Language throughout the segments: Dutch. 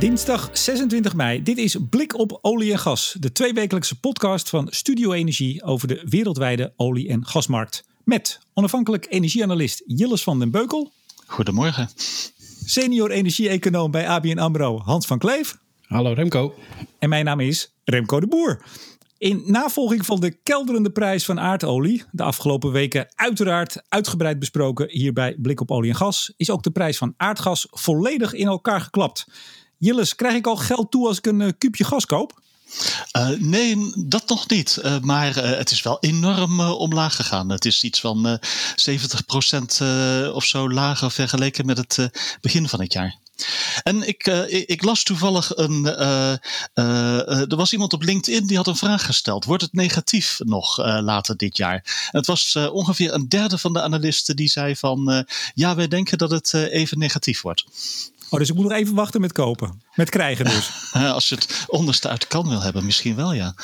Dinsdag 26 mei. Dit is Blik op olie en gas. De tweewekelijkse podcast van Studio Energie over de wereldwijde olie- en gasmarkt. Met onafhankelijk energieanalist Jilles van den Beukel. Goedemorgen. Senior energie-econoom bij ABN AMRO Hans van Kleef. Hallo Remco. En mijn naam is Remco de Boer. In navolging van de kelderende prijs van aardolie, de afgelopen weken uiteraard uitgebreid besproken hier bij Blik op olie en gas, is ook de prijs van aardgas volledig in elkaar geklapt. Jilles, krijg ik al geld toe als ik een uh, kuubje gas koop? Uh, nee, dat nog niet. Uh, maar het is wel enorm omlaag gegaan. Het is iets van 70% of zo lager vergeleken met het begin van het jaar. En ik, ik, las toevallig een. Er was iemand op LinkedIn die had een vraag gesteld. Wordt het negatief nog later dit jaar? Het was ongeveer een derde van de analisten die zei van. ja, wij denken dat het even negatief wordt. Oh, dus ik moet nog even wachten met kopen. Met krijgen dus. Als je het onderste uit kan wil hebben, misschien wel ja.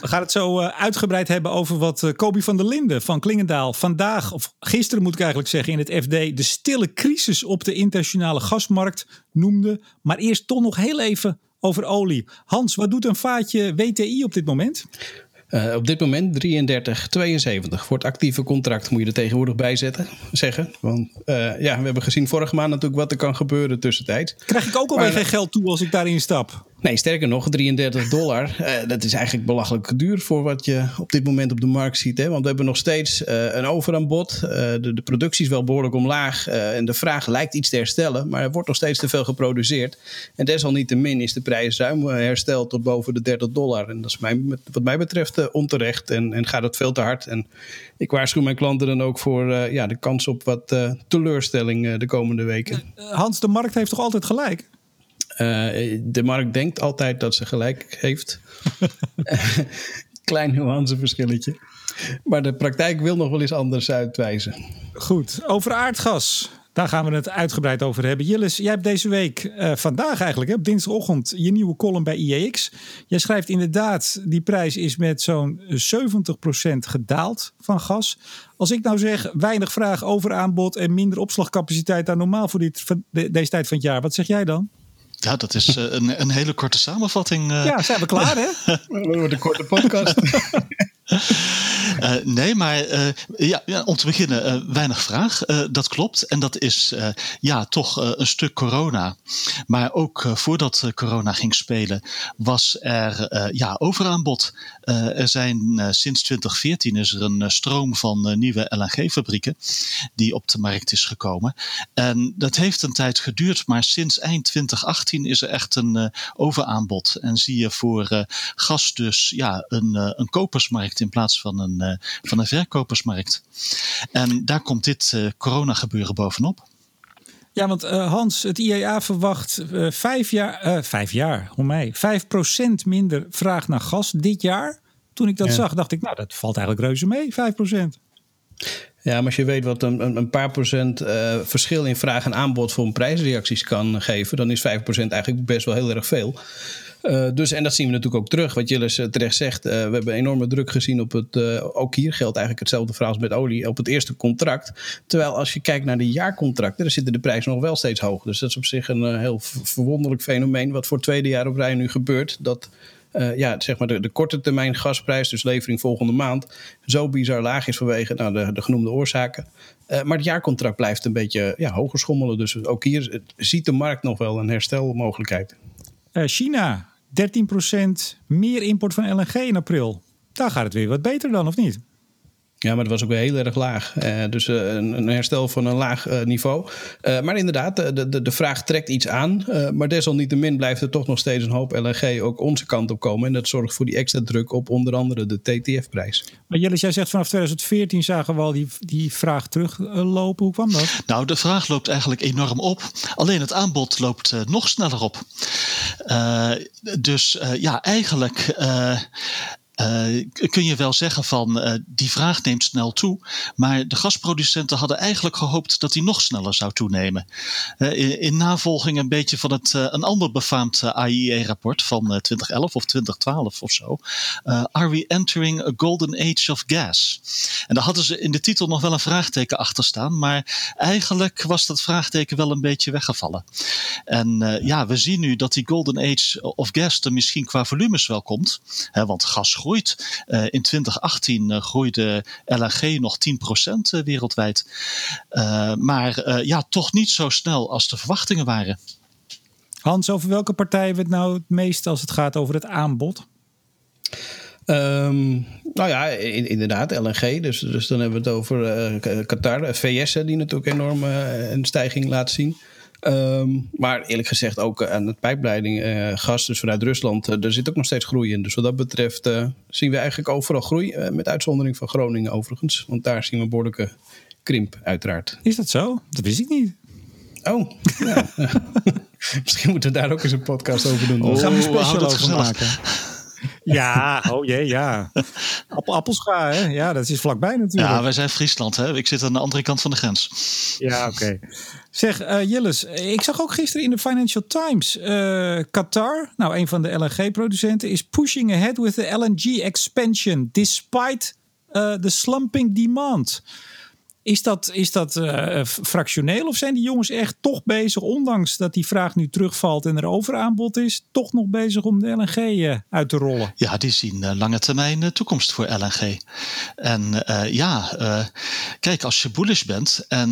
We gaan het zo uitgebreid hebben over wat uh, Kobi van der Linden van Klingendaal vandaag, of gisteren moet ik eigenlijk zeggen, in het FD de stille crisis op de internationale gasmarkt noemde. Maar eerst toch nog heel even over olie. Hans, wat doet een vaatje WTI op dit moment? Uh, op dit moment 33,72. Voor het actieve contract moet je er tegenwoordig bij zetten, zeggen. Want uh, ja, we hebben gezien vorige maand natuurlijk wat er kan gebeuren tussentijd. Krijg ik ook alweer geen geld toe als ik daarin stap? Nee, sterker nog, 33 dollar. Uh, dat is eigenlijk belachelijk duur voor wat je op dit moment op de markt ziet. Hè? Want we hebben nog steeds uh, een overaanbod. Uh, de, de, productie is wel behoorlijk omlaag. en de vraag lijkt iets te herstellen. Maar er wordt nog steeds te veel geproduceerd. En desalniettemin is de prijs ruim hersteld tot boven de 30 dollar. En dat is mij, wat mij betreft onterecht. En, en gaat het veel te hard. En ik waarschuw mijn klanten dan ook voor ja, de kans op wat teleurstelling de komende weken. Hans, de markt heeft toch altijd gelijk? De markt denkt altijd dat ze gelijk heeft. Klein nuanceverschilletje. Maar de praktijk wil nog wel eens anders uitwijzen. Goed, over aardgas. Daar gaan we het uitgebreid over hebben. Jillis, jij hebt deze week, uh, vandaag eigenlijk, hè, op dinsdagochtend, je nieuwe column bij IEX. Jij schrijft inderdaad, die prijs is met zo'n 70% gedaald van gas. Als ik nou zeg, weinig vraag over aanbod en minder opslagcapaciteit dan normaal voor dit, deze tijd van het jaar, wat zeg jij dan? Ja, dat is uh, een, een hele korte samenvatting. Uh. Ja, zijn we klaar, hè? Dat wordt een korte podcast. Uh, nee, maar uh, ja, om te beginnen, uh, weinig vraag. dat klopt. En dat is ja, toch een stuk corona. Maar ook voordat corona ging spelen, was er ja, overaanbod. er zijn sinds 2014 is er een stroom van nieuwe LNG-fabrieken die op de markt is gekomen. En dat heeft een tijd geduurd, maar sinds eind 2018 is er echt een overaanbod. En zie je voor gas dus ja, een, een kopersmarkt in plaats van een, uh, van een verkopersmarkt. En daar komt dit uh, corona-gebeuren bovenop. Ja, want uh, Hans, het IEA verwacht vijf jaar, vijf jaar, hoe mij, vijf procent minder vraag naar gas dit jaar. Toen ik dat ja. zag, dacht ik, nou, dat valt eigenlijk reuze mee, vijf procent. Ja, maar als je weet wat een, een paar procent uh, verschil in vraag en aanbod voor een prijsreacties kan geven, dan is 5% eigenlijk best wel heel erg veel. Uh, dus, en dat zien we natuurlijk ook terug. Wat Jillis terecht zegt, uh, we hebben enorme druk gezien op het. Ook hier geldt eigenlijk hetzelfde verhaal als met olie. Op het eerste contract. Terwijl als je kijkt naar de jaarcontracten, dan zitten de prijzen nog wel steeds hoog. Dus dat is op zich een heel verwonderlijk fenomeen. Wat voor het tweede jaar op rij nu gebeurt. Dat ja, zeg maar de, de korte termijn gasprijs, dus levering volgende maand, zo bizar laag is vanwege nou, de, de genoemde oorzaken. Maar het jaarcontract blijft een beetje ja, hoger schommelen. Dus ook hier ziet de markt nog wel een herstelmogelijkheid. Uh, China, 13% meer import van LNG in april. Daar gaat het weer wat beter dan, of niet? Ja, maar dat was ook weer heel erg laag. Uh, dus uh, een, een, herstel van een laag uh, niveau. maar inderdaad, de, de, de vraag trekt iets aan. maar desalniettemin blijft er toch nog steeds een hoop LNG ook onze kant op komen. En dat zorgt voor die extra druk op onder andere de TTF-prijs. Maar Jellis, jij zegt vanaf 2014 zagen we al die, die vraag teruglopen. Hoe kwam dat? Nou, de vraag loopt eigenlijk enorm op. Alleen het aanbod loopt nog sneller op. dus ja, eigenlijk kun je wel zeggen van die vraag neemt snel toe. Maar de gasproducenten hadden eigenlijk gehoopt dat die nog sneller zou toenemen. In, in, navolging een beetje van het, een ander befaamd AIE-rapport van 2011 of 2012 of zo. Are we entering a golden age of gas? En daar hadden ze in de titel nog wel een vraagteken achter staan. Maar eigenlijk was dat vraagteken wel een beetje weggevallen. En ja, we zien nu dat die golden age of gas er misschien qua volumes wel komt. Hè, want gas groeit. Uh, in 2018 uh, groeide LNG nog 10% wereldwijd. maar ja, toch niet zo snel als de verwachtingen waren. Hans, over welke partij hebben we het nou het meest als het gaat over het aanbod? Um, nou ja, inderdaad, LNG. Dus, dus dan hebben we het over uh, Qatar, VS, die natuurlijk enorm uh, een stijging laat zien. Um, maar eerlijk gezegd ook aan het pijpleiding uh, gas, dus vanuit Rusland, uh, er zit ook nog steeds groei in. Dus wat dat betreft uh, zien we eigenlijk overal groei, met uitzondering van Groningen overigens. Want daar zien we een behoorlijke krimp uiteraard. Is dat zo? Dat wist ik niet. Oh, ja. Misschien moeten we daar ook eens een podcast over doen. Oh, gaan we een special over maken. Ja, oh jee, ja. Appel, appelscha, hè? Ja, dat is vlakbij natuurlijk. Ja, wij zijn Friesland, hè? Ik zit aan de andere kant van de grens. Ja, oké. Zeg, uh, Jilles, ik zag ook gisteren in de Financial Times... Uh, Qatar, nou een van de LNG-producenten... is pushing ahead with the LNG expansion... despite uh, the slumping demand... Is dat, is dat uh, fractioneel of zijn die jongens echt toch bezig, ondanks dat die vraag nu terugvalt en er overaanbod is, toch nog bezig om de LNG uh, eh, uit te rollen? Ja, die zien uh, lange termijn toekomst voor LNG. En ja, kijk, als je bullish bent en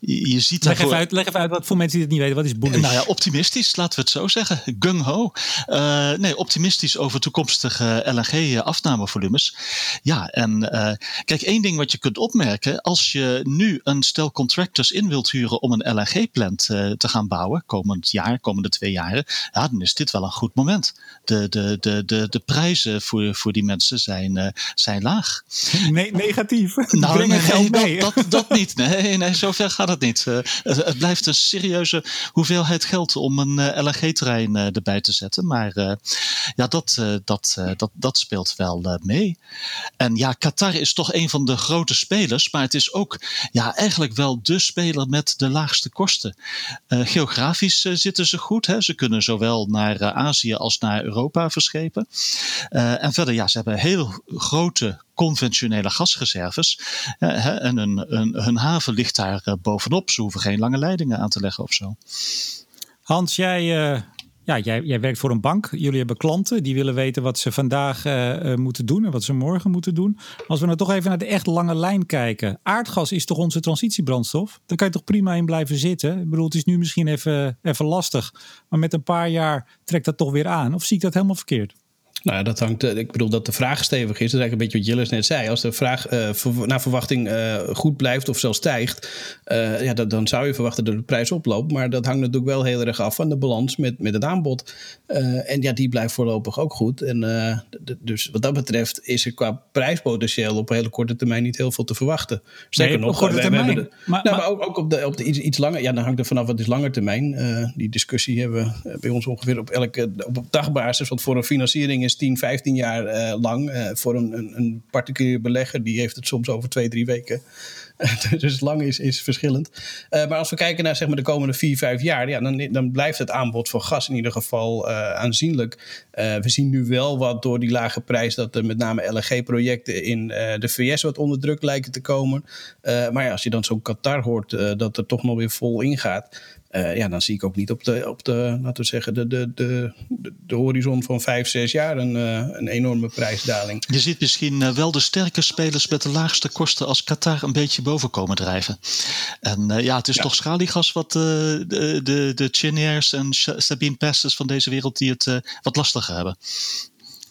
je, je, ziet. Leg, even uit, leg even uit wat voor mensen die het niet weten, wat is bullish? Nou ja, optimistisch, laten we het zo zeggen. Gung ho. nee, optimistisch over toekomstige LNG-afnamevolumes. Ja, en kijk, één ding wat je kunt opmerken als je nu een stel contractors in wilt huren om een LNG-plant uh, te gaan bouwen, komend jaar, komende twee jaren, ja, dan is dit wel een goed moment. De, de, de, de, de prijzen voor, voor die mensen zijn, uh, zijn laag. Nee, negatief. Nou, nee, geld mee. Dat, dat, dat, niet. Nee, nee, zover gaat het niet. Uh, het, het, blijft een serieuze hoeveelheid geld om een LNG-terrein erbij te zetten. Maar ja, dat, dat, dat, dat speelt wel mee. En ja, Qatar is toch een van de grote spelers, maar het is ook ja, eigenlijk wel de speler met de laagste kosten. Uh, geografisch uh, zitten ze goed. Hè? Ze kunnen zowel naar uh, Azië als naar Europa verschepen. en verder, ja, ze hebben heel grote conventionele gasreserves. en hun, hun, hun haven ligt daar bovenop. Ze hoeven geen lange leidingen aan te leggen of zo. Hans, jij ja, jij, jij werkt voor een bank. Jullie hebben klanten die willen weten wat ze vandaag uh, moeten doen en wat ze morgen moeten doen. Als we nou toch even naar de echt lange lijn kijken. Aardgas is toch onze transitiebrandstof? Daar kan je toch prima in blijven zitten? Ik bedoel, het is nu misschien even, even lastig. Maar met een paar jaar trekt dat toch weer aan. Of zie ik dat helemaal verkeerd? Nou, dat hangt. Eh, ik bedoel dat de vraag stevig is. Dat is eigenlijk een beetje wat Jillis net zei. Als de vraag uh, naar verwachting uh, goed blijft of zelfs stijgt, uh, ja, dat, dan zou je verwachten dat de prijs oploopt. Maar dat hangt natuurlijk wel heel erg af van de balans met, met het aanbod. en ja, die blijft voorlopig ook goed. En dus wat dat betreft is er qua prijspotentieel op hele korte termijn niet heel veel te verwachten. Zeker nee, nog. Korte termijn. De, maar, nou, maar, ook, ook, op de, op de iets, iets langer. Ja, dan hangt er vanaf wat is langer termijn. die discussie hebben we bij ons ongeveer op elke op dagbasis. Want voor een financiering is 10, 15 jaar uh, lang. Uh, voor een, een, een, particulier belegger, die heeft het soms over twee, drie weken. dus lang is, is verschillend. Uh, maar als we kijken naar zeg maar, de komende 4, 5 jaar, ja, dan, dan blijft het aanbod van gas in ieder geval aanzienlijk. we zien nu wel wat door die lage prijs dat er met name LNG-projecten in de VS wat onder druk lijken te komen. maar ja, als je dan zo'n Qatar hoort dat er toch nog weer vol ingaat. Uh, ja, dan zie ik ook niet op de, op de laten we zeggen, de, de, de, de horizon van vijf, zes jaar een, uh, een enorme prijsdaling. Je ziet misschien uh, wel de sterke spelers met de laagste kosten als Qatar een beetje boven komen drijven. En ja, het is ja. toch schaliegas wat de, de, de Cheniers en Sabine Passes van deze wereld die het wat lastiger hebben.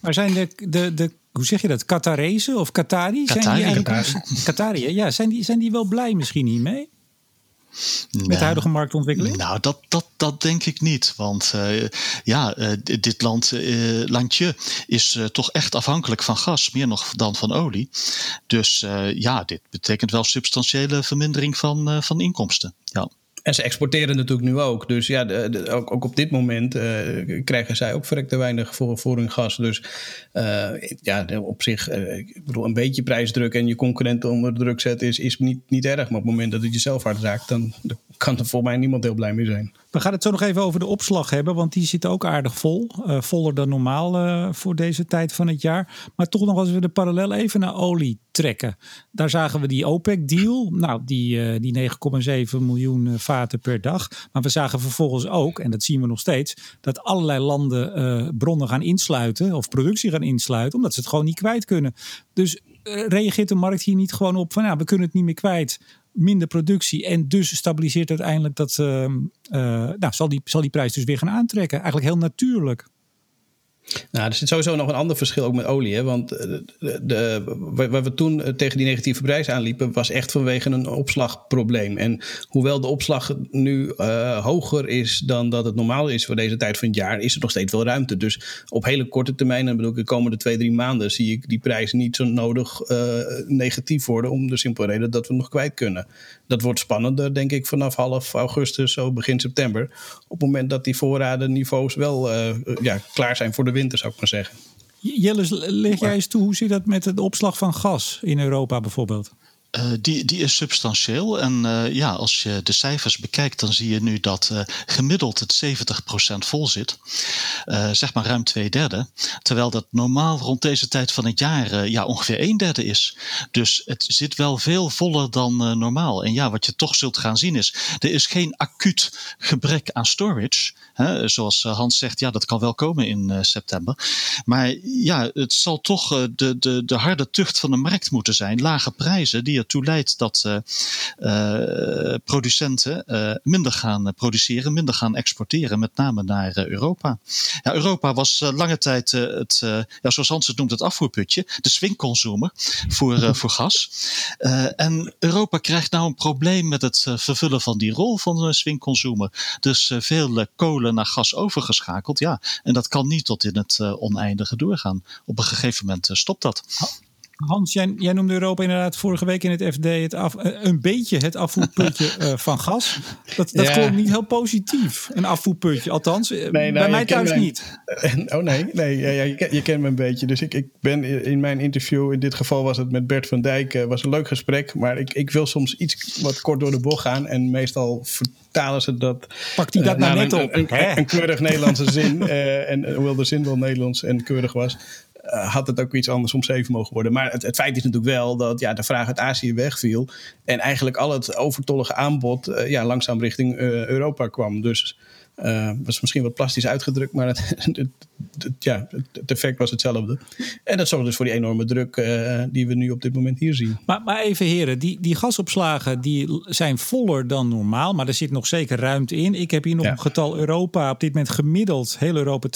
Maar zijn de, de, de hoe zeg je dat, Qatarezen of Qatari? Qatari, zijn die Qatari, ja. Zijn die, zijn die wel blij misschien hiermee? Met de huidige marktontwikkeling? Nou, dat, dat, dat denk ik niet. Want uh, ja, uh, dit land, uh, landje is toch echt afhankelijk van gas, meer nog dan van olie. Dus ja, dit betekent wel substantiële vermindering van, van inkomsten. Ja. En ze exporteren natuurlijk nu ook. Dus ja, de, ook, op dit moment uh, krijgen zij ook verrekte weinig voor, hun gas. Dus uh, ja, op zich, uh, ik bedoel, een beetje prijsdruk en je concurrenten onder druk zetten is, is niet, niet erg. Maar op het moment dat het jezelf hard raakt, dan kan er volgens mij niemand heel blij mee zijn. We gaan het zo nog even over de opslag hebben, want die zit ook aardig vol. voller dan normaal voor deze tijd van het jaar. Maar toch nog als we de parallel even naar olie trekken. Daar zagen we die OPEC-deal. Nou, die, die 9,7 miljoen vaten per dag. Maar we zagen vervolgens ook, en dat zien we nog steeds, dat allerlei landen bronnen gaan insluiten of productie gaan insluiten, omdat ze het gewoon niet kwijt kunnen. Dus reageert de markt hier niet gewoon op van ja, we kunnen het niet meer kwijt, minder productie en dus stabiliseert uiteindelijk dat, uh, nou, zal die, zal die prijs dus weer gaan aantrekken. Eigenlijk heel natuurlijk. Nou, er zit sowieso nog een ander verschil ook met olie. Hè? Want eh, de, de, waar we toen eh, tegen die negatieve prijs aanliepen, was echt vanwege een opslagprobleem. En hoewel de opslag nu uh, hoger is dan dat het normaal is voor deze tijd van het jaar, is er nog steeds wel ruimte. Dus op hele korte termijn, en bedoel ik de komende twee, drie maanden, zie ik die prijs niet zo nodig negatief worden. Om de simpele reden dat we nog kwijt kunnen. Dat wordt spannender, denk ik, vanaf half augustus, zo begin september. Op het moment dat die voorradenniveaus wel ja, klaar zijn voor de winter, zou ik maar zeggen. Jelles, leg jij eens toe, hoe zit dat met de opslag van gas in Europa bijvoorbeeld? Uh, die, die is substantieel. En uh, ja, als je de cijfers bekijkt, dan zie je nu dat uh, gemiddeld het 70% vol zit. zeg maar ruim twee derde. Terwijl dat normaal rond deze tijd van het jaar ja, ongeveer een derde is. Dus het zit wel veel voller dan normaal. En ja, wat je toch zult gaan zien is, er is geen acuut gebrek aan storage. Hè? Zoals Hans zegt, ja, dat kan wel komen in september. Maar ja, het zal toch de, de, de harde tucht van de markt moeten zijn. Lage prijzen die ertoe leidt dat uh, producenten uh, minder gaan produceren, minder gaan exporteren, met name naar Europa. Ja, Europa was lange tijd het, ja, zoals Hans het noemt, het afvoerputje, de swingconsumer voor, voor gas. en Europa krijgt nou een probleem met het vervullen van die rol van de swingconsumer. Dus veel kolen naar gas overgeschakeld. Ja, en dat kan niet tot in het oneindige doorgaan. Op een gegeven moment stopt dat. Hans, jij, jij, noemde Europa inderdaad vorige week in het FD het af, eh, een beetje het afvoerputje uh, van gas. Dat, dat ja. klonk niet heel positief, een afvoerputje. Althans, eh, nee, nou, bij mij thuis niet. Oh nee, nee ja, ja, je, ken, je, kent me een beetje. Dus ik, ik ben in mijn interview, in dit geval was het met Bert van Dijk, was een leuk gesprek. Maar ik, ik wil soms iets wat kort door de bocht gaan. En meestal vertalen ze dat... Pakt hij dat uh, nou net op? Een, een, een, keurig Nederlandse zin. Uh, en hoewel de zin wel Nederlands en keurig was uh, had het ook iets anders om zeven mogen worden. Maar het, feit is natuurlijk wel dat ja, de vraag uit Azië wegviel. En eigenlijk al het overtollige aanbod uh, ja, langzaam richting uh, Europa kwam. Dus uh, was misschien wat plastisch uitgedrukt, maar het, het, het, ja, het effect was hetzelfde. En dat zorgt dus voor die enorme druk uh, die we nu op dit moment hier zien. Maar, maar even heren, die, die gasopslagen die zijn voller dan normaal, maar er zit nog zeker ruimte in. Ik heb hier nog ja. een getal Europa, op dit moment gemiddeld heel Europa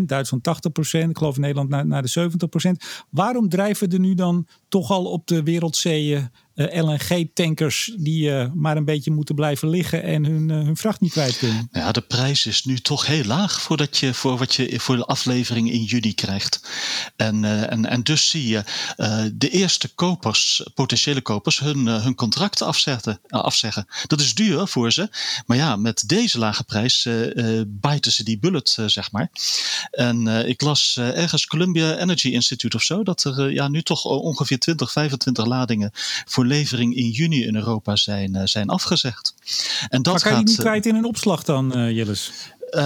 62% Duitsland 80% ik geloof Nederland naar, naar de 70% Waarom drijven er nu dan toch al op de wereldzeeën LNG-tankers die uh, maar een beetje moeten blijven liggen en hun, uh, hun vracht niet kwijt kunnen. Ja, de prijs is nu toch heel laag voordat je, voor wat je voor de aflevering in juni krijgt. En, en, en dus zie je de eerste kopers, potentiële kopers, hun, hun contracten afzetten, afzeggen. Dat is duur voor ze, maar ja, met deze lage prijs bijten ze die bullet, zeg maar. En ik las ergens Columbia Energy Institute of zo, dat er ja, nu toch ongeveer 20, 25 ladingen voor levering in juni in Europa zijn, uh, zijn afgezegd. En dat maar kan je niet kwijt in een opslag dan, uh, Jillis? Uh,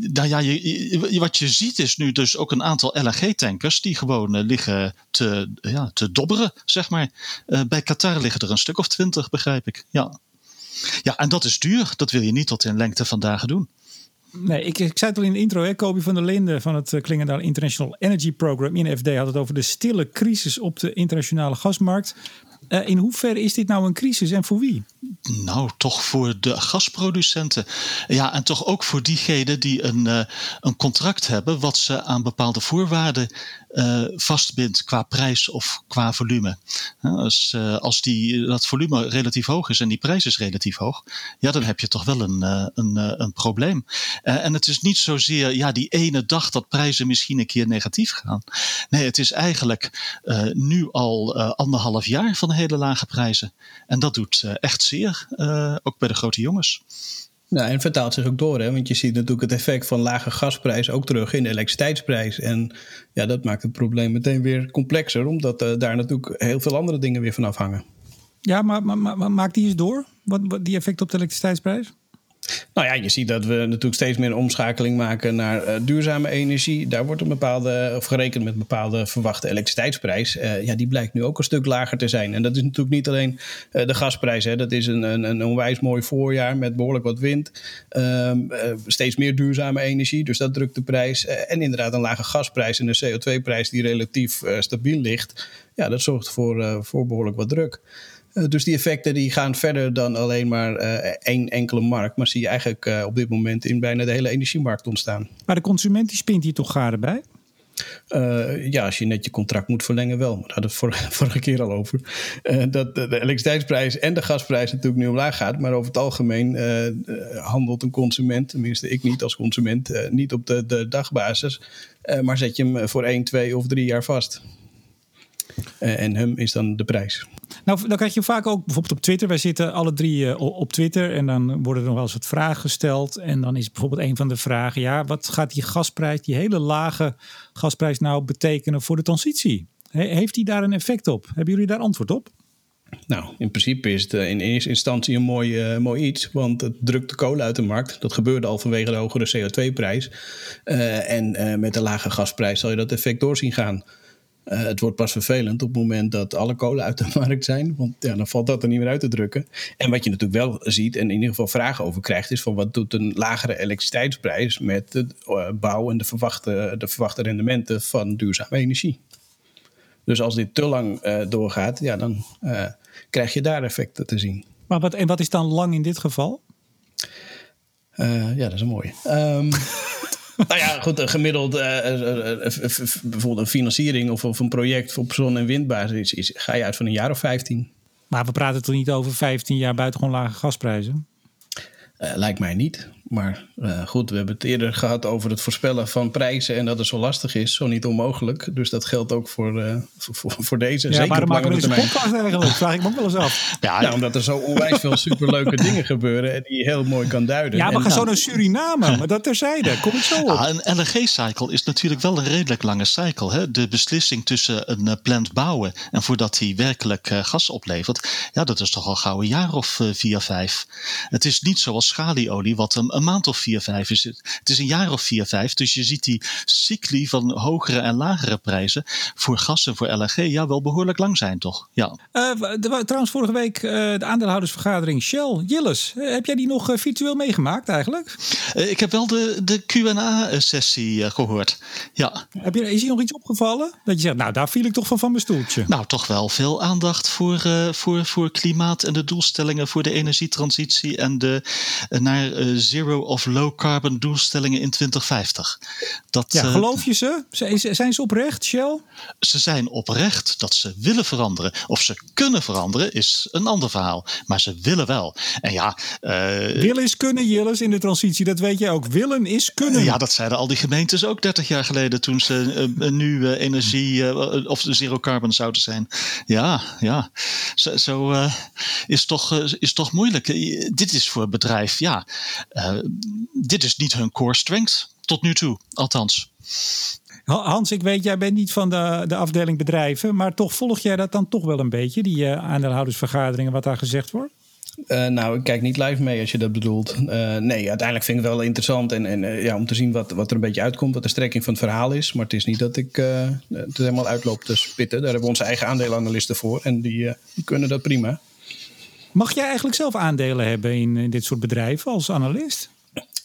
nou ja, je, wat je ziet is nu dus ook een aantal LNG-tankers die gewoon uh, liggen te, ja, te dobberen, zeg maar. Uh, bij Qatar liggen er een stuk of twintig, begrijp ik. Ja. ja, en dat is duur. Dat wil je niet tot in lengte van dagen doen. Nee, ik, ik zei het al in de intro, hè, Kobi van der Linden van het Klingendaal International Energy Program in FD had het over de stille crisis op de internationale gasmarkt. Uh, in hoeverre is dit nou een crisis en voor wie? Nou, toch voor de gasproducenten. Ja, en toch ook voor diegenen die een, uh, een contract hebben wat ze aan bepaalde voorwaarden uh, vastbindt qua prijs of qua volume. als, uh, als die, dat volume relatief hoog is en die prijs is relatief hoog, ja, dan heb je toch wel een, een, een probleem. en het is niet zozeer ja, die ene dag dat prijzen misschien een keer negatief gaan. Nee, het is eigenlijk nu al anderhalf jaar van hele lage prijzen. En dat doet echt zeer zeer. ook bij de grote jongens. Nou, en vertaalt zich ook door, hè? want je ziet natuurlijk het effect van lage gasprijs ook terug in de elektriciteitsprijs. En ja, dat maakt het probleem meteen weer complexer, omdat uh, daar natuurlijk heel veel andere dingen weer van afhangen. Ja, maar, maar, maar maakt die eens door, wat, wat die effect op de elektriciteitsprijs? Nou ja, je ziet dat we natuurlijk steeds meer omschakeling maken naar uh, duurzame energie. Daar wordt een bepaalde, of gerekend met een bepaalde verwachte elektriciteitsprijs. Uh, ja, die blijkt nu ook een stuk lager te zijn. En dat is natuurlijk niet alleen uh, de gasprijs. Hè. Dat is een, een, een onwijs mooi voorjaar met behoorlijk wat wind. Um, steeds meer duurzame energie, dus dat drukt de prijs. en inderdaad een lage gasprijs en een CO2-prijs die relatief stabiel ligt. Ja, dat zorgt voor, voor behoorlijk wat druk. Eh, dus die effecten die gaan verder dan alleen maar uh, één enkele markt. Maar zie je eigenlijk uh, op dit moment in bijna de hele energiemarkt ontstaan. Maar de consument die spint hier toch garen bij? Uh, ja, als je net je contract moet verlengen, wel. Maar daar hadden we het vorige keer al over. Uh, dat de, de, elektriciteitsprijs en de gasprijs natuurlijk nu omlaag gaat. Maar over het algemeen uh, handelt een consument, tenminste ik niet als consument, niet op de, de dagbasis. maar zet je hem voor 1, 2 of 3 jaar vast. En hem is dan de prijs. Nou, dan krijg je vaak ook bijvoorbeeld op Twitter. Wij zitten alle drie uh, op Twitter en dan worden er nog wel eens wat vragen gesteld. En dan is bijvoorbeeld een van de vragen: ja, wat gaat die gasprijs, die hele lage gasprijs, nou betekenen voor de transitie? He, heeft die daar een effect op? Hebben jullie daar antwoord op? Nou, in principe is het uh, in eerste instantie een mooi, uh, mooi iets, want het drukt de kolen uit de markt. Dat gebeurde al vanwege de hogere CO2-prijs. en met de lage gasprijs zal je dat effect doorzien gaan. Uh, het wordt pas vervelend op het moment dat alle kolen uit de markt zijn. Want ja, dan valt dat er niet meer uit te drukken. En wat je natuurlijk wel ziet en in ieder geval vragen over krijgt... is van wat doet een lagere elektriciteitsprijs met de uh, bouw... en de verwachte, de verwachte rendementen van duurzame energie. Dus als dit te lang uh, doorgaat, ja, dan krijg je daar effecten te zien. Maar wat, en wat is dan lang in dit geval? ja, dat is een mooie. Um, nou ja, goed, gemiddeld uh, bijvoorbeeld een financiering of, of een project op zon- en windbasis is, ga je uit van een jaar of 15. Maar we praten toch niet over 15 jaar buitengewoon lage gasprijzen? Uh, lijkt mij niet. Maar uh, goed, we hebben het eerder gehad over het voorspellen van prijzen en dat het zo lastig is, zo niet onmogelijk. Dus dat geldt ook voor, uh, voor, voor, deze. Ja, Zeker waarom maken we deze podcast eigenlijk? Vraag ik me ook wel eens af. Ja, nou, omdat er zo onwijs veel superleuke dingen gebeuren en die je heel mooi kan duiden. Ja, we gaan zo naar Suriname, maar dat terzijde. Kom ik zo op. Ja, een LNG-cycle is natuurlijk wel een redelijk lange cycle. Hè? De beslissing tussen een uh, plant bouwen en voordat hij werkelijk gas oplevert, ja, dat is toch al gauw een jaar of vier, vijf. Het is niet zoals schalieolie, wat een een maand of vier, vijf is het. Het is een jaar of vier, vijf. Dus je ziet die cycli van hogere en lagere prijzen voor gas en voor LNG ja wel behoorlijk lang zijn, toch? Ja. Uh, trouwens, vorige week uh, de aandeelhoudersvergadering Shell. Jilles, uh, heb jij die nog virtueel meegemaakt eigenlijk? ik heb wel de, de Q&A-sessie gehoord. Ja. Heb je, is je nog iets opgevallen? Dat je zegt, nou daar viel ik toch van van mijn stoeltje. Nou, toch wel veel aandacht voor, voor, voor klimaat en de doelstellingen voor de energietransitie en de naar zero of low carbon doelstellingen in 2050. Dat, ja, geloof je ze? Zijn ze oprecht, Shell? Ze zijn oprecht dat ze willen veranderen. Of ze kunnen veranderen is een ander verhaal. Maar ze willen wel. En ja, uh, willen is kunnen, Jilles, in de transitie. Dat weet je ook. Willen is kunnen. ja, dat zeiden al die gemeentes ook 30 jaar geleden toen ze uh, nu energie of zero carbon zouden zijn. Ja, ja. Zo, zo is, toch, is toch moeilijk. dit is voor het bedrijf, ja dit is niet hun core strength tot nu toe, althans. Hans, ik weet, jij bent niet van de, de afdeling bedrijven, maar toch volg jij dat dan toch wel een beetje, die uh, aandeelhoudersvergaderingen, wat daar gezegd wordt? Uh, nou, ik kijk niet live mee als je dat bedoelt. Uh, nee, uiteindelijk vind ik het wel interessant en, en uh, ja, om te zien wat, wat er een beetje uitkomt, wat de strekking van het verhaal is. Maar het is niet dat ik het helemaal uitloop te spitten. Daar hebben we onze eigen aandeelanalisten voor en die, die kunnen dat prima. Mag jij eigenlijk zelf aandelen hebben in, in dit soort bedrijven als analist?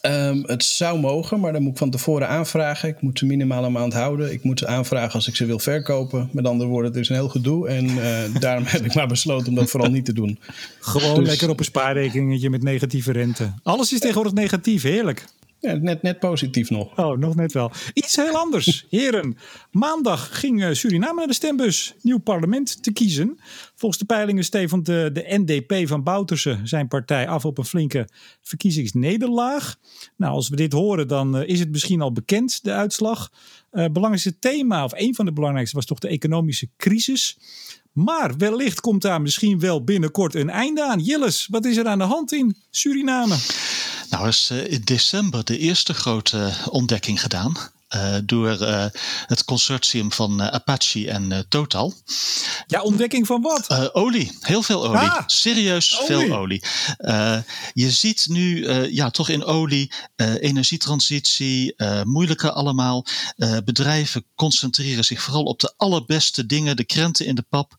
Um, het zou mogen, maar dan moet ik van tevoren aanvragen. Ik moet ze minimaal een maand houden. Ik moet ze aanvragen als ik ze wil verkopen. Met andere woorden, het is een heel gedoe. En uh, daarom heb ik maar besloten om dat vooral niet te doen. Gewoon dus... lekker op een spaarrekeningetje met negatieve rente. Alles is tegenwoordig negatief, heerlijk. Ja, net, net positief nog. Oh, nog net wel. Iets heel anders. Heren, maandag ging eh, Suriname naar de stembus nieuw parlement te kiezen. Volgens de peilingen stevend de, de NDP van Bouterse zijn partij af op een flinke verkiezingsnederlaag. Nou, als we dit horen, dan uh, is het misschien al bekend, de uitslag. Uh, belangrijkste thema, of een van de belangrijkste, was toch de economische crisis. Maar wellicht komt daar misschien wel binnenkort een einde aan. Jilles, wat is er aan de hand in Suriname? Nou, is uh, in december de eerste grote ontdekking gedaan. Uh, door uh, het consortium van uh, Apache en Total. Ja, ontdekking van wat? olie, heel veel olie. Ah, Serieus olie. veel olie. je ziet nu ja, toch in olie energietransitie, moeilijke allemaal. bedrijven concentreren zich vooral op de allerbeste dingen, de krenten in de pap.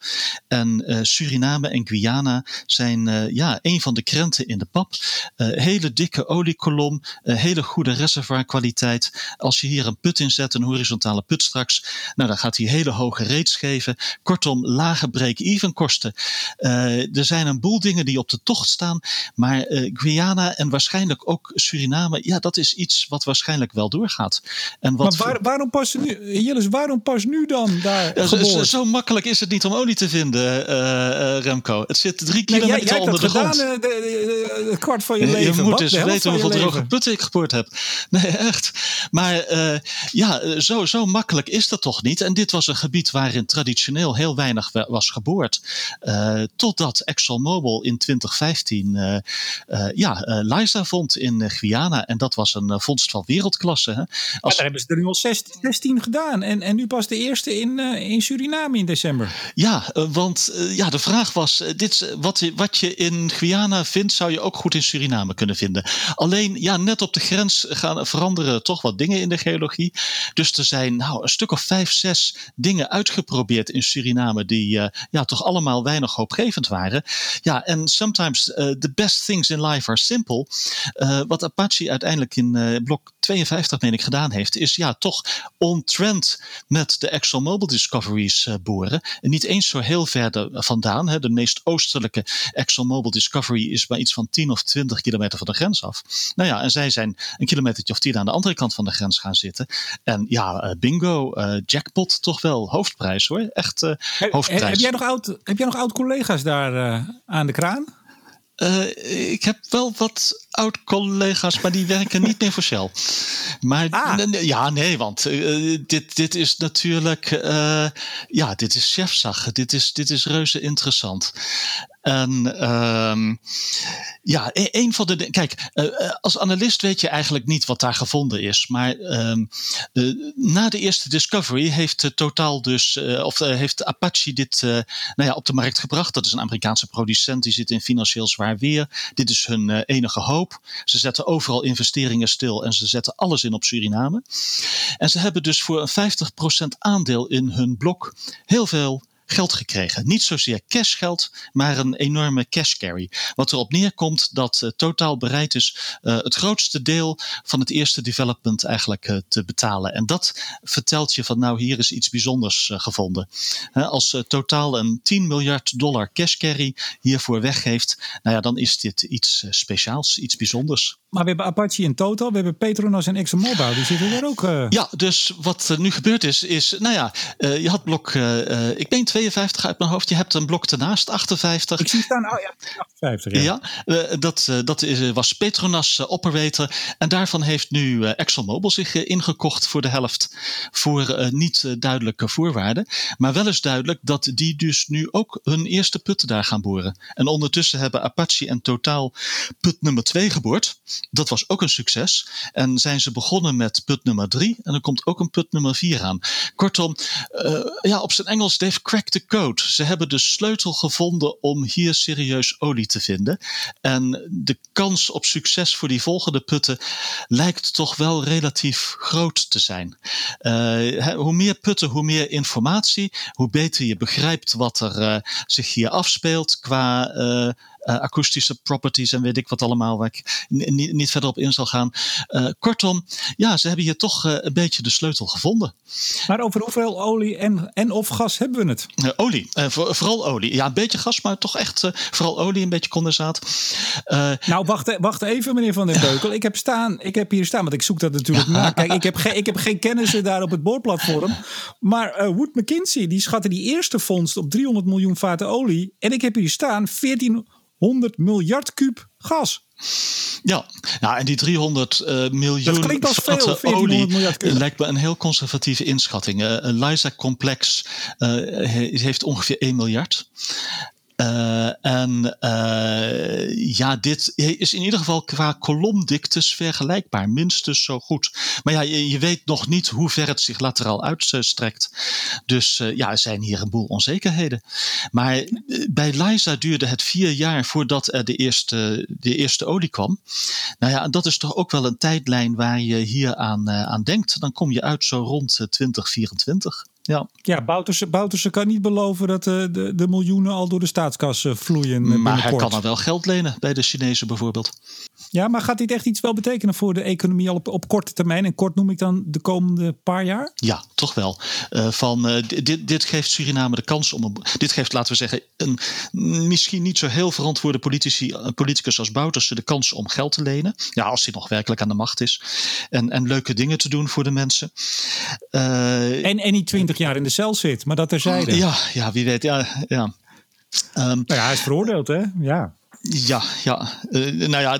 En Suriname en Guyana zijn ja, een van de krenten in de pap. hele dikke oliekolom, hele goede reservoirkwaliteit. Als je hier een put inzetten, een horizontale put straks. Nou, dan gaat hij hele hoge rates geven. Kortom, lage break-even kosten. Uh, er zijn een boel dingen die op de tocht staan. Maar uh, Guyana en waarschijnlijk ook Suriname, ja, dat is iets wat waarschijnlijk wel doorgaat. En wat maar waar, waarom pas nu, Jillis, waarom pas nu dan daar? Uh, zo, zo, makkelijk is het niet om olie te vinden, Remco. Het zit drie kilometer nee, jij, jij onder de gedaan, grond. De, kwart van je, leven. Je moet eens weten hoeveel droge putten ik geboord heb. Nee, echt. Maar ja, eh, zo, zo makkelijk is dat toch niet. En dit was een gebied waarin traditioneel heel weinig was geboord. Uh, totdat ExxonMobil in 2015 uh, uh, ja, Liza vond in Guyana. En dat was een vondst van wereldklasse. Hè. Als... Daar hebben ze er nu al 16, 16 gedaan. En, en nu pas de eerste in, in Suriname in december. Ja, want ja, de vraag was: dit, wat, wat je in Guyana vindt, zou je ook goed in Suriname kunnen vinden. Alleen, ja, net op de grens gaan veranderen toch wat dingen in de geologie. Dus er zijn nou, een stuk of vijf, zes dingen uitgeprobeerd in Suriname die uh, ja, toch allemaal weinig hoopgevend waren. Ja, en sometimes uh, the best things in life are simple. Uh, wat Apache uiteindelijk in blok 52, meen ik, gedaan heeft, is ja, toch on trend met de ExxonMobil discoveries boren. En niet eens zo heel ver vandaan. Hè. De meest oostelijke ExxonMobil discovery is maar iets van 10 of 20 kilometer van de grens af. Nou ja, en zij zijn een kilometertje of tien aan de andere kant van de grens gaan zitten. En ja, uh, bingo, uh, jackpot toch wel. Hoofdprijs hoor. Echt uh, hoofdprijs. Heb, jij nog oud, heb jij nog oud collega's daar aan de kraan? ik heb wel wat oud-collega's, maar die werken niet meer voor Shell. Maar ah. ja, nee, want dit, dit is natuurlijk, ja, dit is chefzag. Dit is, dit is reuze interessant. En um, ja, e-, een van de. Kijk, uh, als analist weet je eigenlijk niet wat daar gevonden is. Maar uh, na de eerste discovery heeft uh, Total dus. of heeft Apache dit nou ja, op de markt gebracht. Dat is een Amerikaanse producent. Die zit in financieel zwaar weer. Dit is hun enige hoop. Ze zetten overal investeringen stil. En ze zetten alles in op Suriname. En ze hebben dus voor een 50% aandeel in hun blok heel veel geld gekregen. Niet zozeer cashgeld, maar een enorme cash carry. Wat erop neerkomt dat uh, Totaal bereid is uh, het grootste deel van het eerste development eigenlijk uh, te betalen. En dat vertelt je van nou hier is iets bijzonders gevonden. als Totaal een 10 miljard dollar cash carry hiervoor weggeeft, nou ja, dan is dit iets speciaals, iets bijzonders. Maar we hebben Apache in Total, we hebben Petronas en ExxonMobil, die zitten daar ook. Ja, dus wat er nu gebeurd is, is, nou ja, je had blok, ik ben 52 uit mijn hoofd. Je hebt een blok ernaast, 58. Ik zie staan, oh ja, 58. Ja, ja dat, dat is, was Petronas operator. En daarvan heeft nu ExxonMobil zich ingekocht voor de helft. Voor niet duidelijke voorwaarden. Maar wel is duidelijk dat die dus nu ook hun eerste putten daar gaan boren. En ondertussen hebben Apache en Total put nummer 2 geboord. Dat was ook een succes. En zijn ze begonnen met put nummer 3. En er komt ook een put nummer 4 aan. Kortom, ja, op zijn Engels, they've cracked the code. Ze hebben de sleutel gevonden om hier serieus olie te vinden. En de kans op succes voor die volgende putten lijkt toch wel relatief groot te zijn. Uh, hoe meer putten, hoe meer informatie, hoe beter je begrijpt wat er uh, zich hier afspeelt qua uh, akoestische properties en weet ik wat allemaal, waar ik niet, niet verder op in zal gaan. Uh, kortom, ja, ze hebben hier toch uh, een beetje de sleutel gevonden. Maar over hoeveel olie en, en of gas hebben we het? olie, voor, vooral olie. Ja, een beetje gas, maar toch echt vooral olie, een beetje condensaat. nou, wacht, wacht even, meneer Van den Beukel. Ik heb, staan, ik heb hier staan, want ik zoek dat natuurlijk na. Kijk, ik heb, geen, ik heb geen kennissen daar op het boordplatform. Maar Wood McKinsey, die schatten die eerste vondst op 300 miljoen vaten olie. En ik heb hier staan 14 100 miljard kuub gas. Ja, nou, en die 300 uh, miljoen dat klinkt als veel, olie miljard lijkt me een heel conservatieve inschatting. Uh, een Lysa-complex uh, heeft ongeveer 1 miljard. Uh, en uh, ja, dit is in ieder geval qua kolomdiktes vergelijkbaar. Minstens zo goed. Maar ja, je, weet nog niet hoe ver het zich lateraal uitstrekt. Dus uh, ja, er zijn hier een boel onzekerheden. Maar bij Liza duurde het vier jaar voordat er de eerste, de eerste olie kwam. Nou ja, dat is toch ook wel een tijdlijn waar je hier aan, aan denkt. Dan kom je uit zo rond 2024. Ja, ja Bouterse, Bouterse kan niet beloven dat de, eh, de, de miljoenen al door de staatskas eh, vloeien. Eh, maar hij kan er wel geld lenen bij de Chinezen bijvoorbeeld. Ja, maar gaat dit echt iets wel betekenen voor de economie al op, op korte termijn? En kort noem ik dan de komende paar jaar? Ja, toch wel. Uh, van, uh, dit, dit geeft Suriname de kans om. Een, dit geeft, laten we zeggen, een misschien niet zo heel verantwoorde politici, politicus als Bouterse de kans om geld te lenen. Ja, als hij nog werkelijk aan de macht is. En, en leuke dingen te doen voor de mensen. Uh, en, en niet twintig jaar in de cel zit, maar dat terzijde. Ja, ja wie weet. Ja, ja. Um, nou ja, hij is veroordeeld, hè? Ja. Ja, ja. Uh, nou ja,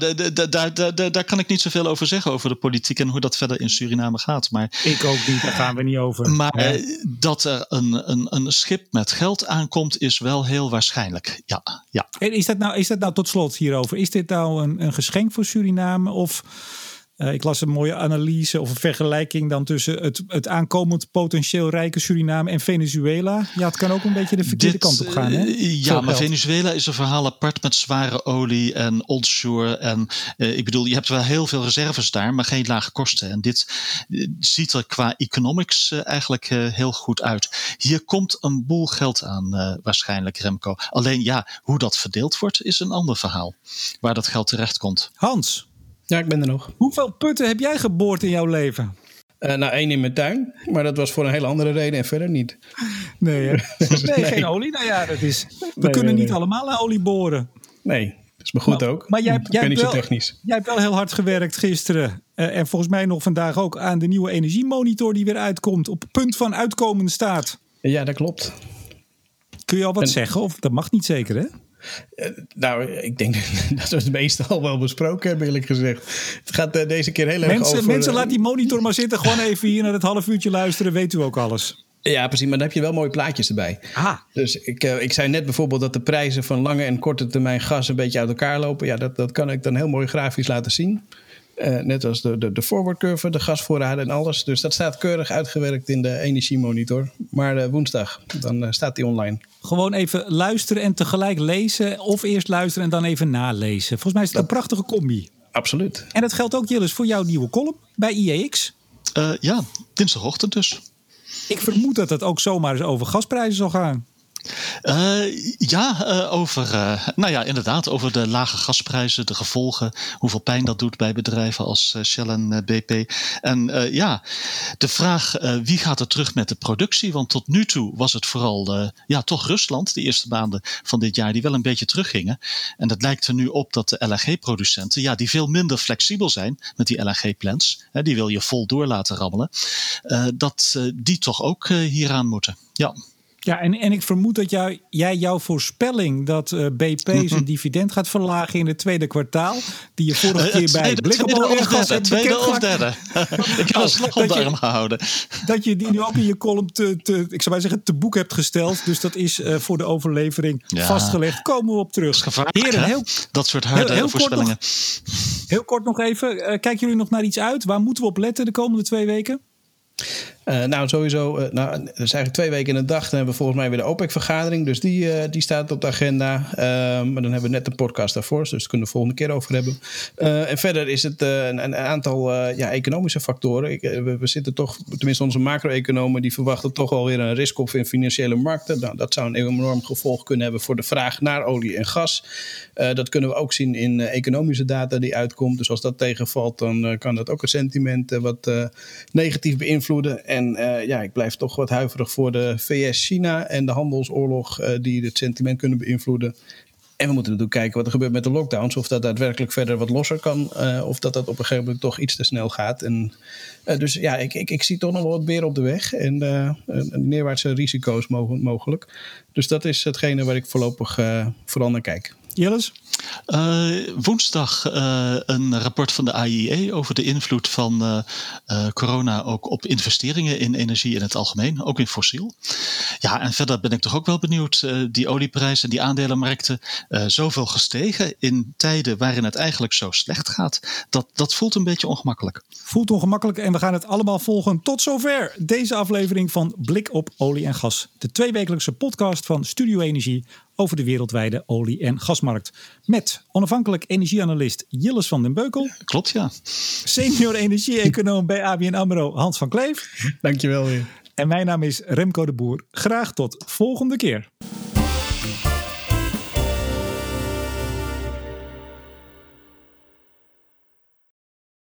daar kan ik niet zoveel over zeggen over de politiek en hoe dat verder in Suriname gaat. Maar, ik ook niet, daar gaan we niet over. Maar dat er een, een, een schip met geld aankomt, is wel heel waarschijnlijk. Ja, ja. En is dat nou, is dat nou tot slot hierover? Is dit nou een, een geschenk voor Suriname of uh, ik las een mooie analyse of een vergelijking dan tussen het, het aankomend potentieel rijke Suriname en Venezuela. Ja, het kan ook een beetje de verkeerde Dit, kant op gaan. Hè? Uh, ja, maar Venezuela is een verhaal apart met zware olie en onshore. En uh, ik bedoel, je hebt wel heel veel reserves daar, maar geen lage kosten. En dit ziet er qua economics eigenlijk heel goed uit. Hier komt een boel geld aan, waarschijnlijk, Remco. Alleen ja, hoe dat verdeeld wordt, is een ander verhaal. Waar dat geld terecht komt. Hans, ja, ik ben er nog. Hoeveel putten heb jij geboord in jouw leven? Uh, nou, één in mijn tuin, maar dat was voor een hele andere reden en verder niet. Nee, nee, geen olie. Nou ja, dat is. We kunnen niet allemaal naar olie boren. Nee, dat is me goed ook. Maar jij, jij, hebt wel, technisch. jij hebt wel heel hard gewerkt gisteren. Uh, en volgens mij nog vandaag ook aan de nieuwe energiemonitor die weer uitkomt. Op punt van uitkomen staat. Ja, dat klopt. Kun je al wat zeggen? Of dat mag niet zeker, hè? Uh, nou, ik denk dat we het meeste al wel besproken hebben, eerlijk gezegd. Het gaat uh, deze keer heel mensen, erg over... Mensen, laat die monitor maar zitten. Gewoon even hier naar het half uurtje luisteren. Weet u ook alles. Ja, precies. Maar dan heb je wel mooie plaatjes erbij. Ah. Dus ik, ik zei net bijvoorbeeld dat de prijzen van lange en korte termijn gas een beetje uit elkaar lopen. Ja, dat, dat kan ik dan heel mooi grafisch laten zien. Uh, net als de, de, de forward curve, de gasvoorraden en alles. Dus dat staat keurig uitgewerkt in de energiemonitor. Maar uh, woensdag, dan uh, staat die online. Gewoon even luisteren en tegelijk lezen. Of eerst luisteren en dan even nalezen. Volgens mij is het een prachtige combi. Absoluut. En dat geldt ook, Jillis, voor jouw nieuwe column bij IEX. ja, dinsdagochtend dus. Ik vermoed dat het ook zomaar eens over gasprijzen zal gaan. Uh, ja, uh, over, uh, nou ja, inderdaad, over de lage gasprijzen, de gevolgen, hoeveel pijn dat doet bij bedrijven als Shell en BP. En ja, de vraag wie gaat er terug met de productie? Want tot nu toe was het vooral, ja, toch Rusland, de eerste maanden van dit jaar, die wel een beetje teruggingen. En dat lijkt er nu op dat de LNG-producenten, ja, die veel minder flexibel zijn met die LNG-plants, die wil je vol door laten rammelen, dat die toch ook hieraan moeten. Ja. Ja, en, en ik vermoed dat jou, jij jouw voorspelling dat uh, BP zijn mhm. dividend gaat verlagen in het tweede kwartaal, die je vorige keer uh, bij Blik tweede, of derde, tweede of derde. ik heb een slag op de arm gehouden. Dat je die nu ook in je column te, te, ik zou maar zeggen, te boek hebt gesteld. Dus dat is uh, voor de overlevering ja. vastgelegd. Komen we op terug. Heren, heel, dat soort harde heel, heel voorspellingen. Kort nog, heel kort nog even. kijken jullie nog naar iets uit? Waar moeten we op letten de komende twee weken? Uh, nou, sowieso, uh, nou, dat is eigenlijk twee weken in de dag. Dan hebben we volgens mij weer de OPEC-vergadering. Dus die, uh, die staat op de agenda. maar dan hebben we net een podcast daarvoor. Dus daar kunnen we de volgende keer over hebben. en verder is het een, een, aantal ja, economische factoren. Ik, we, zitten toch, tenminste onze macro-economen, die verwachten toch wel weer een risk op in financiële markten. Nou, dat zou een enorm gevolg kunnen hebben voor de vraag naar olie en gas. dat kunnen we ook zien in economische data die uitkomt. Dus als dat tegenvalt, dan kan dat ook het sentiment wat negatief beïnvloeden. En uh, ja, ik blijf toch wat huiverig voor de VS-China en de handelsoorlog uh, die het sentiment kunnen beïnvloeden. En we moeten natuurlijk kijken wat er gebeurt met de lockdowns. Of dat daadwerkelijk verder wat losser kan. Uh, of dat dat op een gegeven moment toch iets te snel gaat. En, dus ja, ik, ik, ik zie toch nog wel wat beren op de weg. En neerwaartse risico's mogelijk. Dus dat is hetgene waar ik voorlopig vooral naar kijk. Jillis? Uh, woensdag uh, een rapport van de AIE over de invloed van uh, corona ook op investeringen in energie in het algemeen, ook in fossiel. Ja, en verder ben ik toch ook wel benieuwd, die olieprijs en die aandelenmarkten zoveel gestegen in tijden waarin het eigenlijk zo slecht gaat. Dat, dat voelt een beetje ongemakkelijk. Voelt ongemakkelijk en we gaan het allemaal volgen. Tot zover deze aflevering van Blik op olie en gas. De tweewekelijkse podcast van Studio Energie over de wereldwijde olie- en gasmarkt. Met onafhankelijk energieanalist Jilles van den Beukel. Klopt, ja. Senior energie-econoom bij ABN AMRO Hans van Kleef. Dankjewel weer. En mijn naam is Remco de Boer. Graag tot volgende keer.